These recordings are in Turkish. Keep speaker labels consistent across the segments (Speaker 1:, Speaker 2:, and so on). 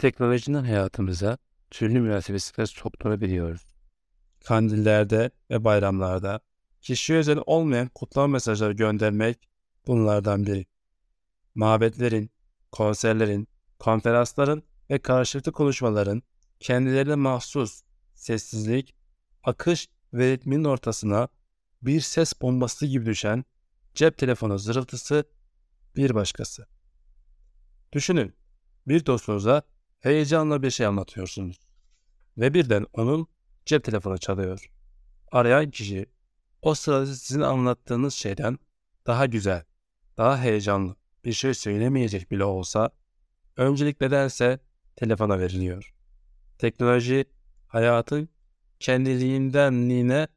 Speaker 1: Teknolojinin hayatımıza türlü münasebetler soktuğunu biliyoruz. Kandillerde ve bayramlarda kişiye özel olmayan kutlama mesajları göndermek bunlardan biri. Mabetlerin, konserlerin, konferansların ve karşılıklı konuşmaların kendilerine mahsus sessizlik, akış ve ritmin ortasına bir ses bombası gibi düşen cep telefonu zırıltısı bir başkası. Düşünün, bir dostunuza heyecanla bir şey anlatıyorsunuz. Ve birden onun cep telefonu çalıyor. Arayan kişi o sırada sizin anlattığınız şeyden daha güzel, daha heyecanlı bir şey söylemeyecek bile olsa öncelik nedense telefona veriliyor. Teknoloji hayatın kendiliğindenliğine,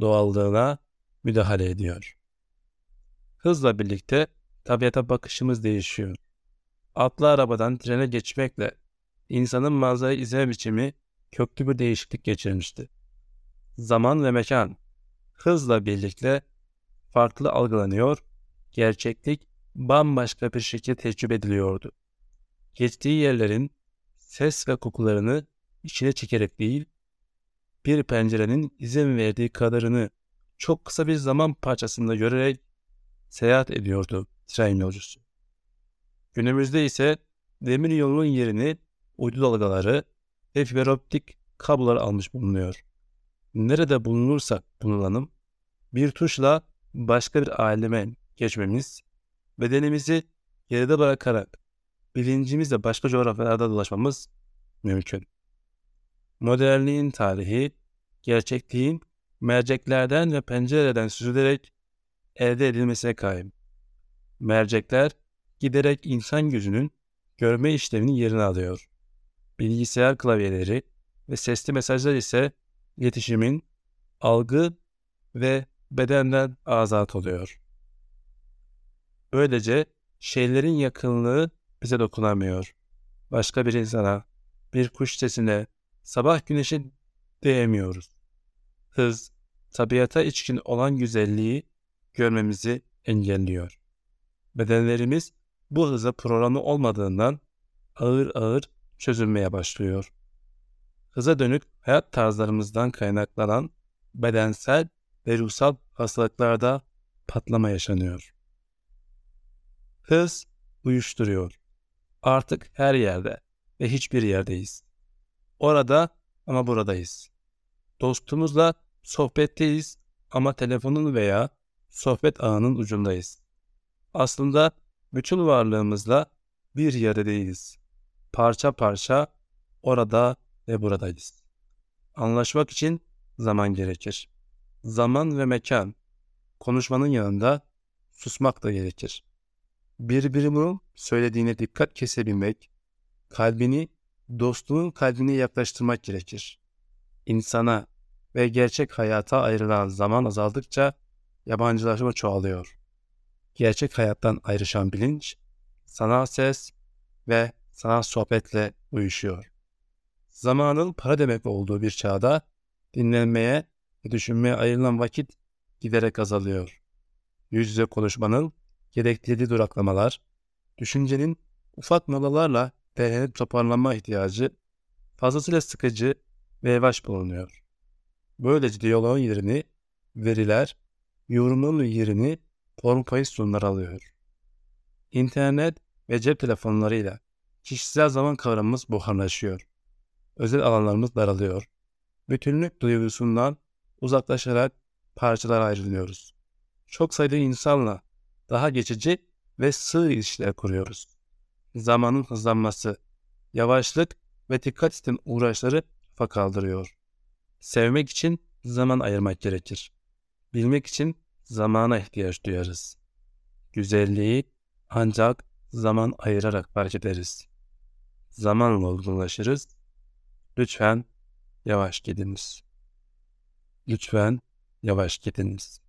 Speaker 1: doğallığına müdahale ediyor. Hızla birlikte tabiata bakışımız değişiyor. Atlı arabadan trene geçmekle insanın manzarayı izleme biçimi köklü bir değişiklik geçirmişti. Zaman ve mekan hızla birlikte farklı algılanıyor, gerçeklik bambaşka bir şekilde tecrübe ediliyordu. Geçtiği yerlerin ses ve kokularını içine çekerek değil, bir pencerenin izin verdiği kadarını çok kısa bir zaman parçasında görerek seyahat ediyordu tren yolcusu. Günümüzde ise demir yolunun yerini uydu dalgaları ve fiberoptik kablolar almış bulunuyor. Nerede bulunursak bulunalım, bir tuşla başka bir aleme geçmemiz, bedenimizi geride bırakarak bilincimizle başka coğrafyalarda dolaşmamız mümkün. Modernliğin tarihi, gerçekliğin merceklerden ve pencerelerden süzülerek elde edilmesine kaim. Mercekler giderek insan gözünün görme işleminin yerini alıyor. Bilgisayar klavyeleri ve sesli mesajlar ise iletişimin algı ve bedenden azat oluyor. Böylece şeylerin yakınlığı bize dokunamıyor. Başka bir insana, bir kuş sesine, sabah güneşi değemiyoruz. Hız, tabiata içkin olan güzelliği görmemizi engelliyor. Bedenlerimiz bu hıza programlı olmadığından ağır ağır çözülmeye başlıyor. Hıza dönük hayat tarzlarımızdan kaynaklanan bedensel ve ruhsal hastalıklarda patlama yaşanıyor. Hız uyuşturuyor. Artık her yerde ve hiçbir yerdeyiz. Orada ama buradayız. Dostumuzla sohbetteyiz ama telefonun veya sohbet ağının ucundayız. Aslında bütün varlığımızla bir yerde değiliz. Parça parça orada ve buradayız. Anlaşmak için zaman gerekir. Zaman ve mekan. Konuşmanın yanında susmak da gerekir. Birbirinin söylediğine dikkat kesebilmek, kalbini dostluğun kalbine yaklaştırmak gerekir. İnsana ve gerçek hayata ayrılan zaman azaldıkça yabancılaşma çoğalıyor. Gerçek hayattan ayrışan bilinç, sanal ses ve sanal sohbetle uyuşuyor. Zamanın para demek olduğu bir çağda dinlenmeye ve düşünmeye ayrılan vakit giderek azalıyor. Yüz yüze konuşmanın gerektirdiği duraklamalar, düşüncenin ufak molalarla değerlenip toparlanma ihtiyacı fazlasıyla sıkıcı ve yavaş bulunuyor. Böylece diyaloğun yerini veriler, yorumun yerini form kayıt sunumlar alıyor. İnternet ve cep telefonlarıyla kişisel zaman kavramımız buharlaşıyor. Özel alanlarımız daralıyor. Bütünlük duygusundan uzaklaşarak parçalara ayrılıyoruz. Çok sayıda insanla daha geçici ve sığ ilişkiler kuruyoruz. Zamanın hızlanması, yavaşlık ve dikkat isten uğraşları fa kaldırıyor. Sevmek için zaman ayırmak gerekir. Bilmek için zamana ihtiyaç duyarız. Güzelliği ancak zaman ayırarak fark ederiz. Zamanla olgunlaşırız. Lütfen yavaş gidiniz. Lütfen yavaş gidiniz.